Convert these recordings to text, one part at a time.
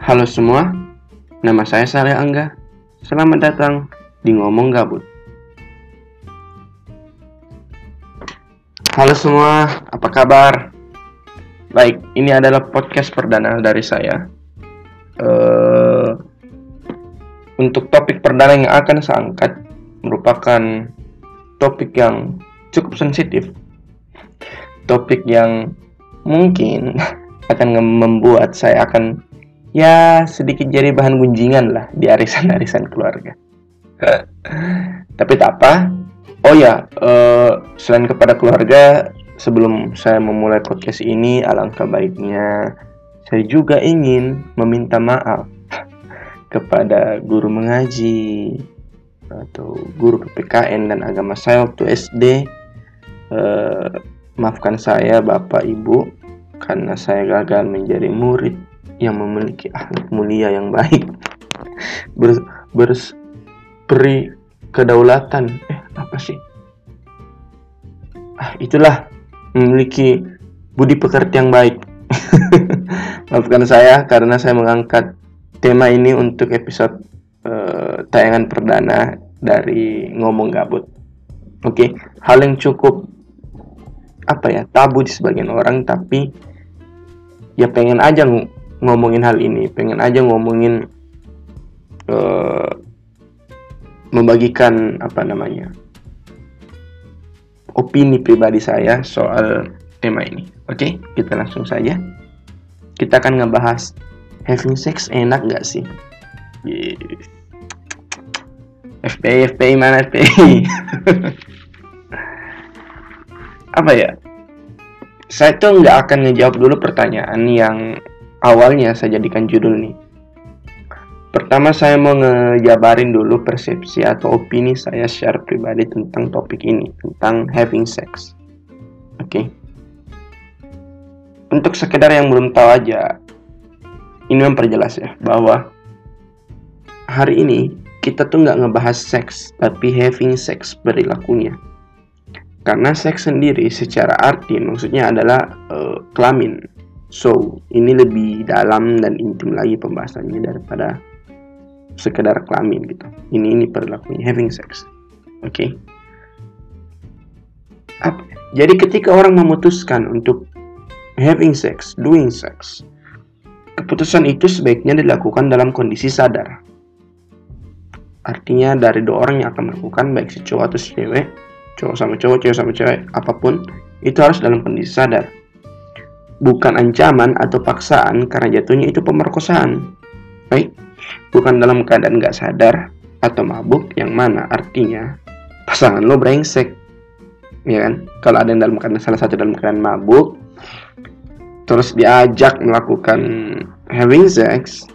Halo semua, nama saya Saleh Angga. Selamat datang di Ngomong Gabut. Halo semua, apa kabar? Baik, ini adalah podcast perdana dari saya. Uh, untuk topik perdana yang akan saya angkat merupakan topik yang cukup sensitif. Topik yang mungkin akan membuat saya akan ya sedikit jadi bahan gunjingan lah di arisan-arisan keluarga. Tapi tak apa. Oh ya, uh, selain kepada keluarga, sebelum saya memulai podcast ini, alangkah baiknya saya juga ingin meminta maaf kepada guru mengaji atau guru PPKN dan agama saya waktu SD. Uh, maafkan saya, Bapak Ibu, karena saya gagal menjadi murid yang memiliki akhlak mulia yang baik. Ber, bers, beri kedaulatan. Eh apa sih? Ah itulah memiliki budi pekerti yang baik. Maafkan saya karena saya mengangkat tema ini untuk episode uh, tayangan perdana dari ngomong gabut. Oke okay. hal yang cukup apa ya tabu di sebagian orang tapi ya pengen aja ngomongin hal ini pengen aja ngomongin uh, membagikan apa namanya opini pribadi saya soal tema ini. Oke okay, kita langsung saja. Kita akan ngebahas having sex enak gak sih? Yeah. FPI FPI mana FPI apa ya? Saya tuh nggak akan ngejawab dulu pertanyaan yang awalnya saya jadikan judul nih. Pertama saya mau ngejabarin dulu persepsi atau opini saya secara pribadi tentang topik ini, tentang having sex. Oke. Okay. Untuk sekedar yang belum tahu aja, ini memperjelas ya, bahwa hari ini kita tuh nggak ngebahas seks, tapi having sex perilakunya. Karena seks sendiri secara arti maksudnya adalah uh, kelamin, So, ini lebih dalam dan intim lagi pembahasannya daripada sekedar kelamin gitu. Ini ini perilakunya having sex. Oke. Okay? Jadi ketika orang memutuskan untuk having sex, doing sex, keputusan itu sebaiknya dilakukan dalam kondisi sadar. Artinya dari dua orang yang akan melakukan baik si cowok atau si cewek, cowok sama cowok, cewek sama cewek, apa pun, itu harus dalam kondisi sadar bukan ancaman atau paksaan karena jatuhnya itu pemerkosaan. Baik, bukan dalam keadaan nggak sadar atau mabuk yang mana artinya pasangan lo brengsek. Ya kan? Kalau ada yang dalam keadaan salah satu dalam keadaan mabuk terus diajak melakukan having sex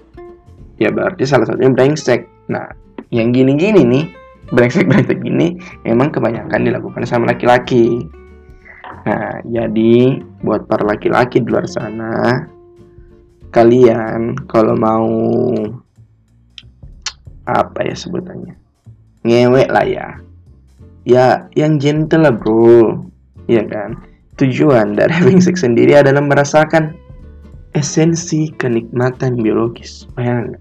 ya berarti salah satunya brengsek. Nah, yang gini-gini nih brengsek-brengsek gini emang kebanyakan dilakukan sama laki-laki Nah, jadi buat para laki-laki di luar sana, kalian kalau mau apa ya sebutannya? Ngewek lah ya. Ya, yang gentle lah, Bro. Iya kan? Tujuan dari having sex sendiri adalah merasakan esensi kenikmatan biologis. Bayangkan,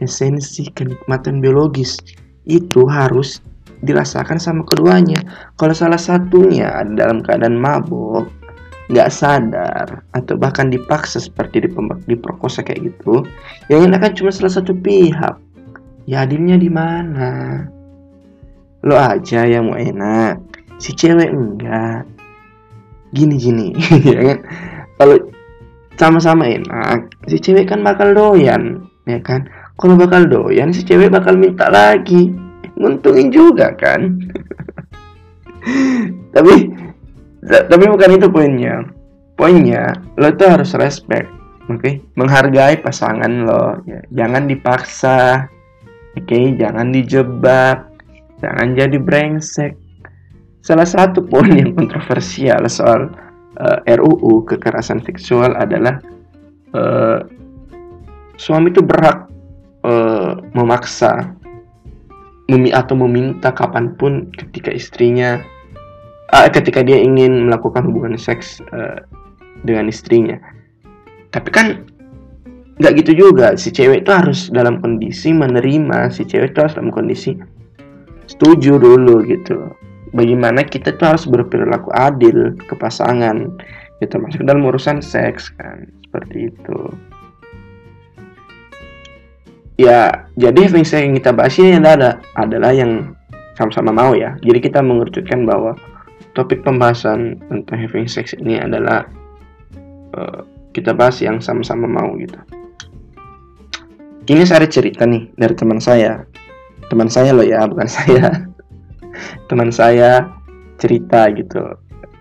esensi kenikmatan biologis itu harus dirasakan sama keduanya. Kalau salah satunya ada dalam keadaan mabuk, nggak sadar, atau bahkan dipaksa seperti diperkosa kayak gitu, yang enak kan cuma salah satu pihak. Ya adilnya di mana? Lo aja yang mau enak, si cewek enggak. Gini-gini, ya kan? Kalau sama-sama enak, si cewek kan bakal doyan, ya kan? Kalau bakal doyan, si cewek bakal minta lagi nguntungin juga kan tapi tapi bukan itu poinnya poinnya lo tuh harus respect oke okay? menghargai pasangan lo ya. jangan dipaksa oke okay? jangan dijebak jangan jadi brengsek salah satu poin yang kontroversial soal uh, eh, RUU kekerasan seksual adalah uh, suami itu berhak uh, memaksa memi atau meminta kapan pun ketika istrinya uh, ketika dia ingin melakukan hubungan seks uh, dengan istrinya. Tapi kan nggak gitu juga si cewek itu harus dalam kondisi menerima si cewek itu harus dalam kondisi setuju dulu gitu. Bagaimana kita tuh harus berperilaku adil ke pasangan gitu masuk dalam urusan seks kan seperti itu ya jadi sex yang kita bahas ini adalah adalah yang sama-sama mau ya. Jadi kita mengerucutkan bahwa topik pembahasan tentang having sex ini adalah uh, kita bahas yang sama-sama mau gitu. Ini saya cerita nih dari teman saya. Teman saya loh ya bukan saya. Teman saya cerita gitu.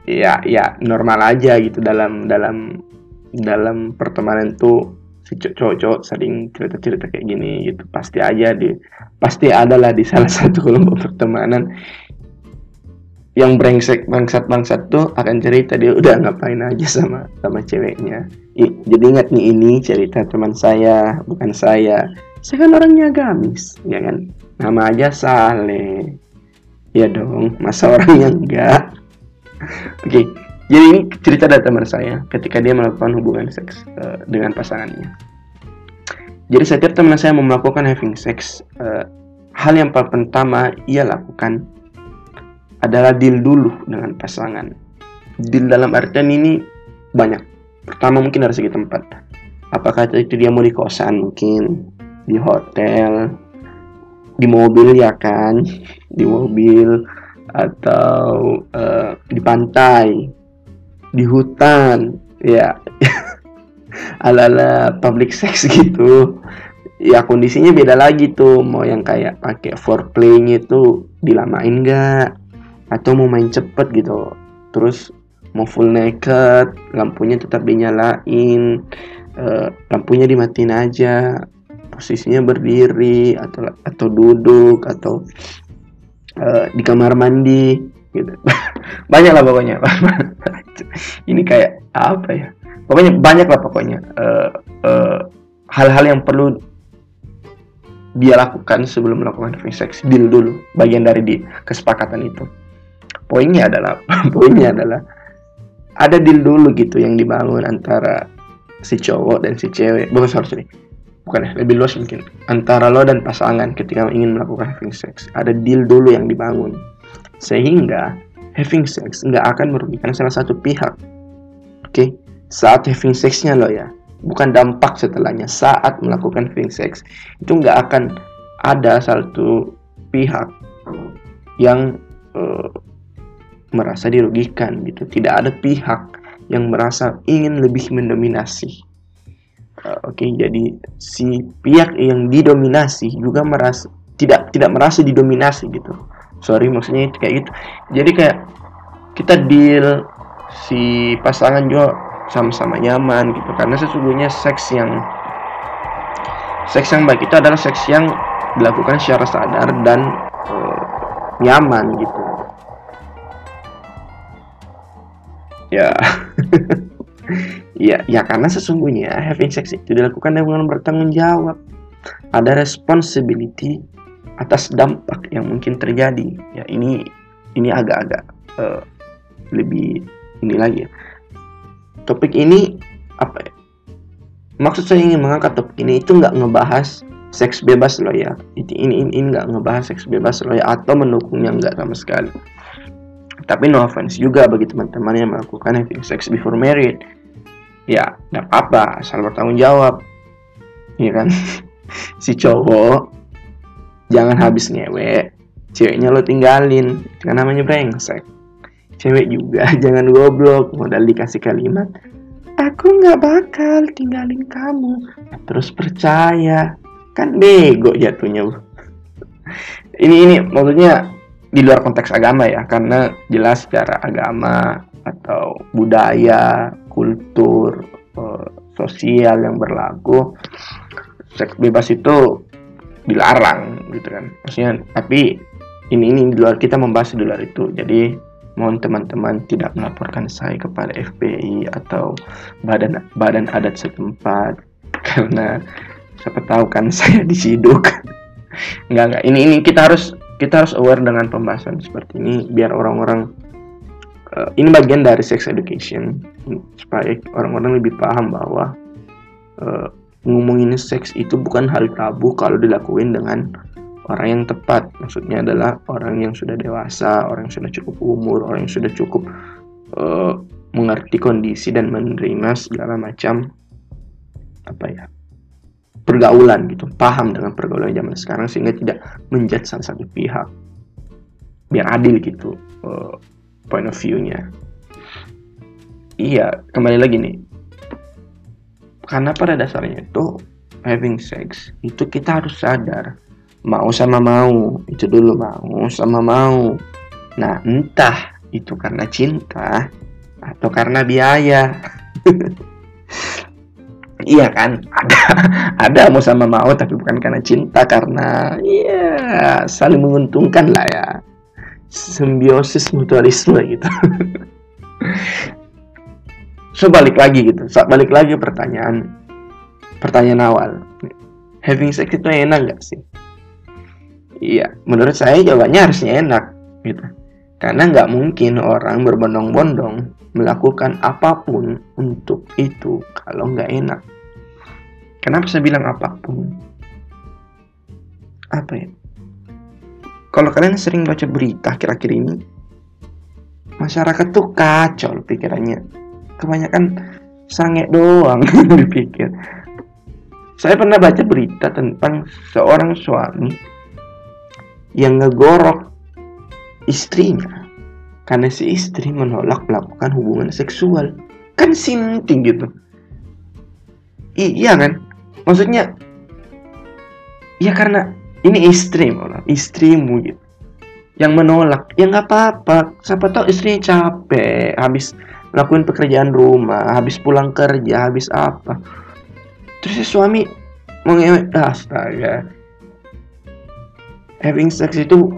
Ya ya normal aja gitu dalam dalam dalam pertemanan tuh si cowok-cowok sering cerita-cerita kayak gini gitu. Pasti aja di pasti ada lah di salah satu kelompok pertemanan yang brengsek bangsat bangsat tuh akan cerita dia udah ngapain aja sama sama ceweknya. I, jadi ingat nih ini cerita teman saya bukan saya. Saya kan orangnya agamis ya kan? Nama aja Saleh. Ya dong masa orangnya enggak? Oke okay. Jadi ini cerita dari teman saya ketika dia melakukan hubungan seks uh, dengan pasangannya jadi setiap teman saya mau melakukan having sex uh, hal yang pertama ia lakukan adalah deal dulu dengan pasangan. Deal dalam artian ini banyak. Pertama mungkin dari segi tempat. Apakah itu dia mau di kosan mungkin, di hotel, di mobil ya kan, di mobil atau uh, di pantai, di hutan, ya. Ala-ala public sex gitu. Ya kondisinya beda lagi tuh. Mau yang kayak pakai foreplay itu dilamain nggak? Atau mau main cepet gitu. Terus mau full naked lampunya tetap dinyalain uh, lampunya dimatiin aja. Posisinya berdiri atau atau duduk atau uh, di kamar mandi gitu. Banyak lah pokoknya. Ini kayak apa ya? Pokoknya banyak lah pokoknya hal-hal uh, uh, yang perlu dia lakukan sebelum melakukan free sex deal dulu bagian dari di kesepakatan itu. Poinnya adalah poinnya adalah ada deal dulu gitu yang dibangun antara si cowok dan si cewek. Bukan sorry, sorry. bukan ya lebih luas mungkin. Antara lo dan pasangan ketika ingin melakukan having sex. Ada deal dulu yang dibangun sehingga having sex nggak akan merugikan salah satu pihak. Oke okay? saat having sexnya lo ya bukan dampak setelahnya saat melakukan having sex itu nggak akan ada satu pihak yang uh, merasa dirugikan gitu. Tidak ada pihak yang merasa ingin lebih mendominasi. Uh, oke jadi si pihak yang didominasi juga merasa tidak tidak merasa didominasi gitu sorry maksudnya kayak gitu. Jadi kayak kita deal si pasangan juga sama-sama nyaman gitu. Karena sesungguhnya seks yang seks yang baik itu adalah seks yang dilakukan secara sadar dan uh, nyaman gitu. Ya. Ya ya karena sesungguhnya having sex itu dilakukan dengan bertanggung jawab. Ada responsibility atas dampak yang mungkin terjadi ya ini ini agak-agak uh, lebih ini lagi ya topik ini apa ya maksud saya ingin mengangkat topik ini itu nggak ngebahas seks bebas loh ya ini ini ini nggak ngebahas seks bebas loh ya atau mendukungnya nggak sama sekali tapi no offense juga bagi teman-teman yang melakukan having sex before married. Ya, tidak apa-apa, asal bertanggung jawab. Iya kan? si cowok jangan habis ngewe, ceweknya lo tinggalin. Kan namanya brengsek. Cewek juga jangan goblok, modal dikasih kalimat. Aku nggak bakal tinggalin kamu. Terus percaya, kan bego jatuhnya. ini ini maksudnya di luar konteks agama ya karena jelas secara agama atau budaya kultur uh, sosial yang berlaku seks bebas itu dilarang gitu kan. Maksudnya tapi ini ini di luar kita membahas di luar itu. Jadi mohon teman-teman tidak melaporkan saya kepada FPI atau badan badan adat setempat karena siapa tahu kan saya disiduk nggak nggak ini ini kita harus kita harus aware dengan pembahasan seperti ini biar orang-orang uh, ini bagian dari sex education supaya orang-orang lebih paham bahwa uh, ngomongin seks itu bukan hal tabu kalau dilakuin dengan orang yang tepat. Maksudnya adalah orang yang sudah dewasa orang yang sudah cukup umur orang yang sudah cukup uh, mengerti kondisi dan menerima segala macam apa ya pergaulan gitu. Paham dengan pergaulan zaman sekarang sehingga tidak menjudge salah satu pihak. Biar adil gitu uh, point of view-nya. Iya kembali lagi nih karena pada dasarnya itu having sex itu kita harus sadar. Mau sama mau itu dulu mau sama mau. Nah entah itu karena cinta atau karena biaya. Iya kan? Ada ada mau sama mau tapi bukan karena cinta karena iya saling menguntungkan lah ya. Simbiosis mutualisme gitu so balik lagi gitu balik lagi pertanyaan pertanyaan awal. Having sex itu enak gak sih? Iya menurut saya jawabannya harusnya enak gitu. Karena nggak mungkin orang berbondong-bondong melakukan apa pun untuk itu kalau nggak enak. Kenapa saya bilang apa pun? Apa ya? Kalau kalian sering baca berita akhir-akhir ini masyarakat tuh kacau pikirannya kebanyakan sange doang dipikir. Saya pernah baca berita tentang seorang suami yang ngegorok istrinya karena si istri menolak melakukan hubungan seksual. Kan sinting gitu. Iya kan? Maksudnya ya karena ini istri malah istrimu gitu. Yang menolak. Ya nggak apa-apa. Siapa tahu istrinya capek. Habis lakuin pekerjaan rumah habis pulang kerja habis apa. Terus si suami mau ngewek astaga. Having sex itu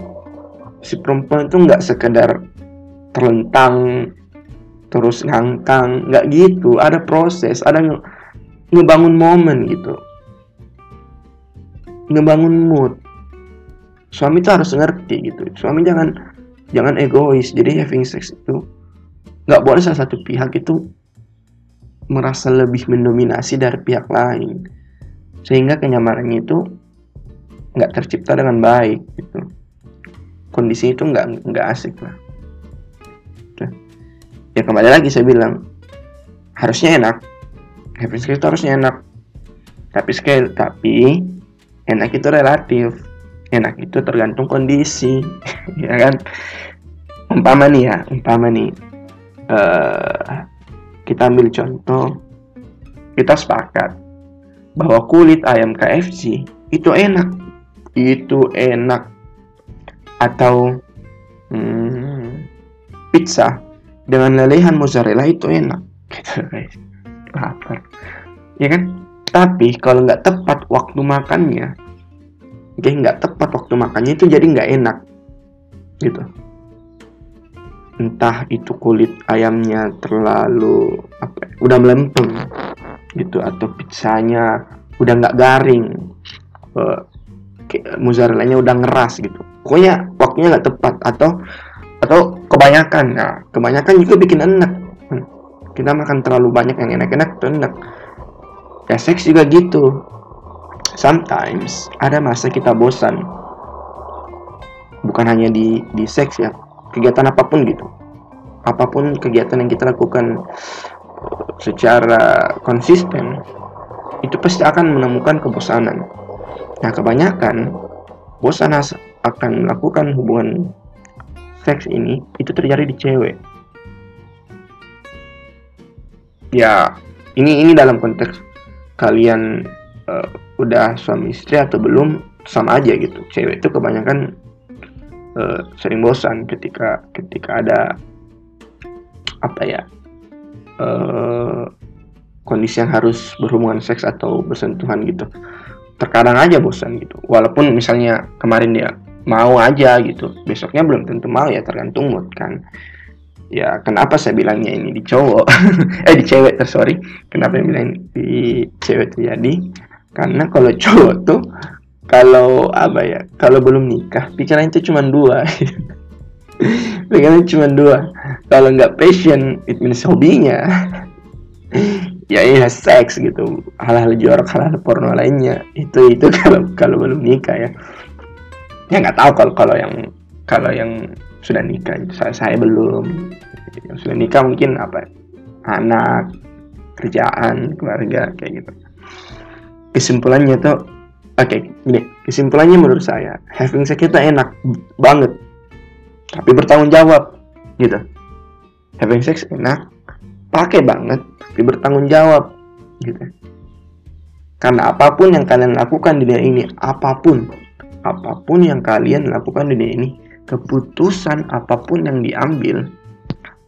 si perempuan itu nggak sekedar terlentang terus ngangkang nggak gitu. Ada proses ada nge ngebangun momen gitu. Ngebangun mood. Suami itu harus ngerti gitu. Suami jangan jangan egois. Jadi having sex itu nggak boleh salah satu pihak itu merasa lebih mendominasi dari pihak lain. Sehingga kenyamanannya itu nggak tercipta dengan baik gitu. Kondisi itu nggak nggak asik lah. Ya kembali lagi saya bilang harusnya enak. Happy skill itu harusnya enak. Tapi skill tapi enak itu relatif. Enak itu tergantung kondisi ya kan? Umpama nih ya umpama nih uh, kita ambil contoh. Kita sepakat bahwa kulit ayam KFC itu enak. Itu enak. Atau hmm, pizza dengan lelehan mozzarella itu enak. Gitu guys. Lapar. Ya kan? Tapi kalau nggak tepat waktu makannya oke nggak tepat waktu makannya itu jadi nggak enak. Gitu entah itu kulit ayamnya terlalu apa ya, udah melempem gitu atau pizzanya udah nggak garing uh, mozzarellanya udah ngeras gitu. Pokoknya waktunya nggak tepat atau atau kebanyakan. Nah kebanyakan juga bikin enak. Kita makan terlalu banyak yang enak-enak tuh enak. Ya seks juga gitu. Sometimes ada masa kita bosan. Bukan hanya di di seks ya kegiatan apa pun gitu. Apa pun kegiatan yang kita lakukan uh, secara konsisten itu pasti akan menemukan kebosanan. Nah kebanyakan bosan akan melakukan hubungan seks ini itu terjadi di cewek. Ya ini ini dalam konteks kalian uh, udah suami istri atau belum sama aja gitu. Cewek itu kebanyakan uh, sering bosan ketika ketika ada apa ya uh, kondisi yang harus berhubungan seks atau bersentuhan gitu. Terkadang aja bosan gitu. Walaupun misalnya kemarin dia mau aja gitu besoknya belum tentu mau ya tergantung mood kan. Ya kenapa saya bilangnya ini di cowok? Eh di cewek sorry. Kenapa yang bilang di cewek terjadi? Karena kalau cowok tuh kalau apa ya kalau belum nikah pikiran itu cuma dua. Pikiran cuma dua. Kalau nggak passion it means hobinya. Ya iya seks gitu. Hal-hal jorok hal-hal porno lainnya. Itu itu kalau kalau belum nikah ya. Ya nggak tahu kalau kalau yang kalau yang sudah nikah. Saya, saya belum. Yang sudah nikah mungkin apa anak kerjaan keluarga kayak gitu. Kesimpulannya tuh oke okay, gini. Kesimpulannya menurut saya having sex itu enak banget. Tapi bertanggung jawab gitu. Having sex enak pakai banget tapi bertanggung jawab gitu. Karena apa pun yang kalian lakukan di dunia ini apa pun apa pun yang kalian lakukan di dunia ini keputusan apa pun yang diambil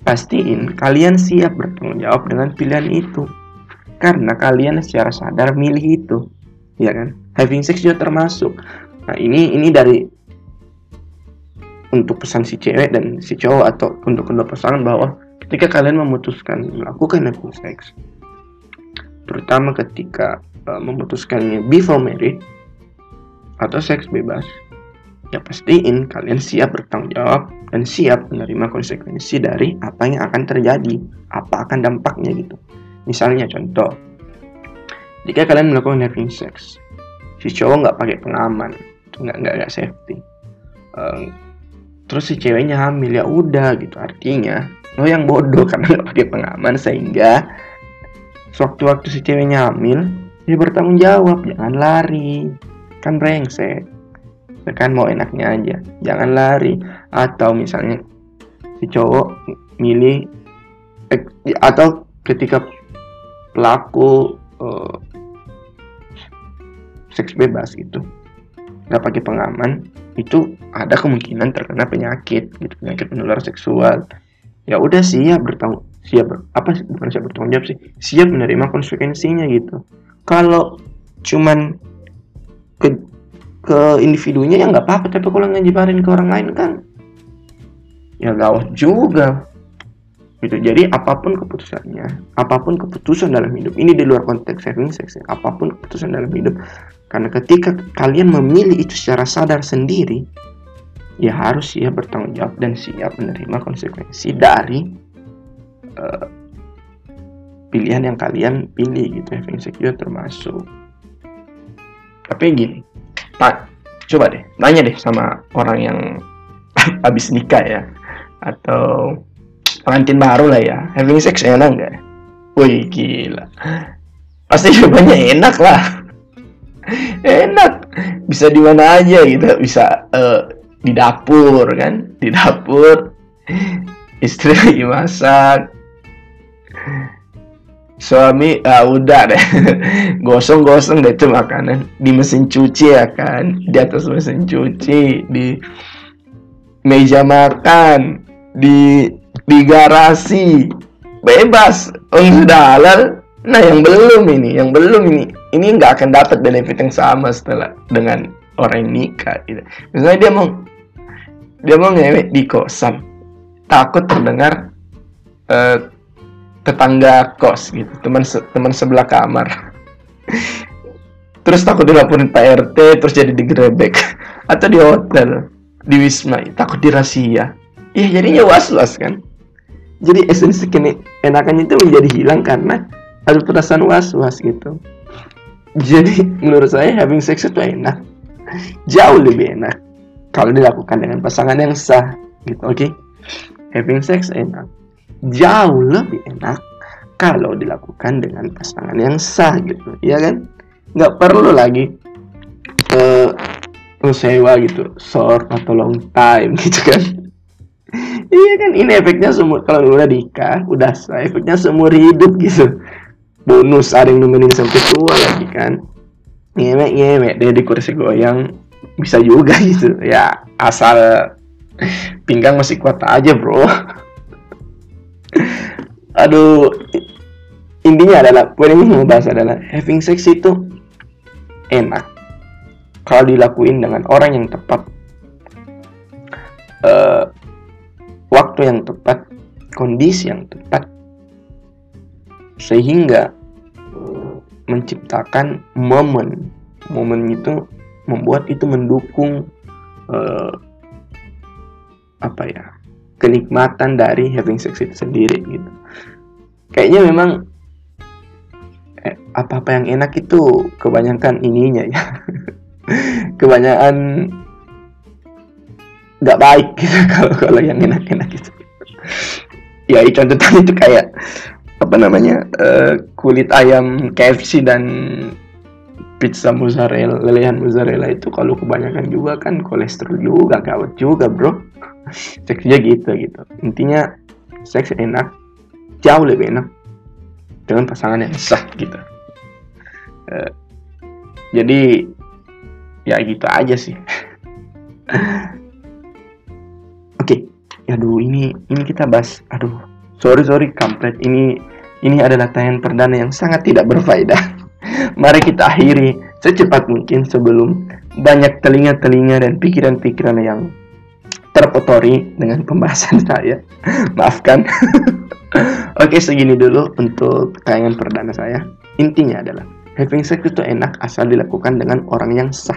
pastiin kalian siap bertanggung jawab dengan pilihan itu. Karena kalian secara sadar milih itu ya kan? Having sex juga termasuk. Nah ini ini dari untuk pesan si cewek dan si cowok atau untuk kedua pasangan bahwa ketika kalian memutuskan melakukan having sex terutama ketika uh, memutuskannya before marriage atau seks bebas ya pastiin kalian siap bertanggung jawab dan siap menerima konsekuensi dari apa yang akan terjadi apa akan dampaknya gitu. Misalnya contoh jika kalian melakukan having sex si cowok nggak pakai pengaman nggak nggak nggak safety. Um, terus si ceweknya hamil ya udah gitu. Artinya lo yang bodoh karena nggak pakai pengaman sehingga sewaktu-waktu si ceweknya hamil dia bertanggung jawab jangan lari. Kan brengsek. Kan mau enaknya aja jangan lari. Atau misalnya si cowok milih eh, atau ketika pelaku uh, seks bebas itu nggak pakai pengaman itu ada kemungkinan terkena penyakit gitu. Penyakit menular seksual. Ya udah siap bertanggung siap apa bukan siap bertanggung jawab sih. Siap menerima konsekuensinya gitu. Kalau cuman ke ke individunya ya nggak apa-apa. Tapi kalau ngejebarin ke orang lain kan ya gawat juga. Gitu. Jadi apa pun keputusannya apa pun keputusan dalam hidup ini di luar konteks having sex apa pun keputusan dalam hidup karena ketika kalian memilih itu secara sadar sendiri ya harus siap bertanggung jawab dan siap menerima konsekuensi dari uh, pilihan yang kalian pilih gitu sex juga termasuk. Tapi gini pak coba deh nanya deh sama orang yang habis nikah ya atau pengantin baru lah ya. Having sex enak nggak? Wih gila. Pasti jawabannya enak lah enak. Bisa di mana aja gitu. Bisa uh, di dapur kan. Di dapur. Istri lagi masak. Suami ah udah deh. Gosong-gosong deh tuh makanan. Di mesin cuci ya kan. Di atas mesin cuci. Di meja makan. Di di garasi. Bebas. Sudah halal nah yang belum ini. Yang belum ini ini nggak akan dapat benefit yang sama setelah dengan orang yang nikah gitu. misalnya dia mau dia mau ngewe di kosan takut terdengar uh, tetangga kos gitu. Teman se teman sebelah kamar. Terus takut dilaporin Pak RT terus jadi digerebek. Atau di hotel di wisma takut dirasia iya jadinya was was kan? Jadi esensi kini enakannya itu menjadi hilang karena ada perasaan was-was gitu jadi menurut saya having sex itu enak. Jauh lebih enak kalau dilakukan dengan pasangan yang sah gitu oke? Okay? having sex enak. Jauh lebih enak kalau dilakukan dengan pasangan yang sah gitu ya kan? Nggak perlu lagi uh, sewa gitu short atau long time gitu kan? Iya kan? Ini efeknya semua kalau udah nikah udah sah efeknya seumur hidup gitu bonus ada yang nemenin sampai tua lagi kan. Ngemek ngemek dia di kursi goyang. Bisa juga gitu. Ya asal pinggang masih kuat aja bro. Aduh intinya adalah poin ini mau bahas adalah having sex itu enak. Kalau dilakuin dengan orang yang tepat. Uh, waktu yang tepat, kondisi yang tepat, sehingga menciptakan momen. Momen itu membuat itu mendukung uh, apa ya kenikmatan dari having sex itu sendiri gitu. Kayaknya memang eh, apa-apa yang enak itu kebanyakan ininya ya kebanyakan nggak baik gitu kalau kalau yang enak-enak itu ya contoh itu kayak apa namanya uh, kulit ayam KFC dan pizza mozzarella lelehan mozzarella itu kalau kebanyakan juga kan kolesterol juga gawat juga bro. Seksnya gitu gitu. Intinya seks enak jauh lebih enak dengan pasangan yang sah gitu. Uh, jadi ya gitu aja sih. Oke okay. aduh ini ini kita bahas aduh sorry sorry kampret. Ini ini adalah tayangan perdana yang sangat tidak berfaedah mari kita akhiri secepat mungkin sebelum banyak telinga-telinga dan pikiran-pikiran yang terpotori dengan pembahasan saya. Maafkan. Oke, segini dulu untuk tayangan perdana saya. Intinya adalah having sex itu enak asal dilakukan dengan orang yang sah.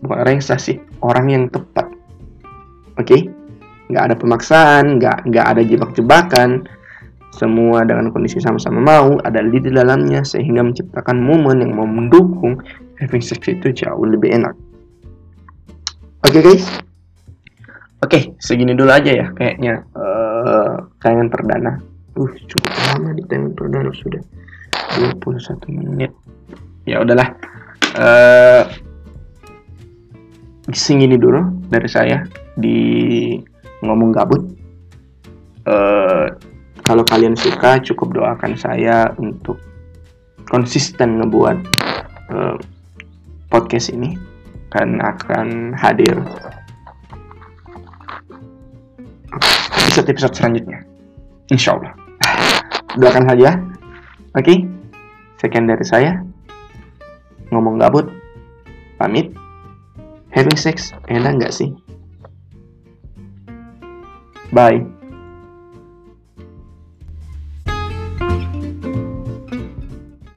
Bukan orang yang sah sih, orang yang tepat. Oke? Nggak ada pemaksaan, nggak nggak ada jebak-jebakan. Semua dengan kondisi sama-sama mau, ada di dalamnya sehingga menciptakan momen yang mau mendukung having sex itu jauh lebih enak. Oke okay, guys, oke okay, segini dulu aja ya kayaknya uh, tayangan perdana. Uh cukup lama di tayangan perdana sudah 21 menit. Ya udahlah. Uh, segini dulu dari saya di ngomong gabut. Uh, kalau kalian suka cukup doakan saya untuk konsisten ngebuat uh, podcast ini kan akan hadir episode-episode selanjutnya. Insya Allah doakan saja. Oke? Okay? sekian dari saya. Ngomong gabut. Pamit. Having sex enak nggak sih? Bye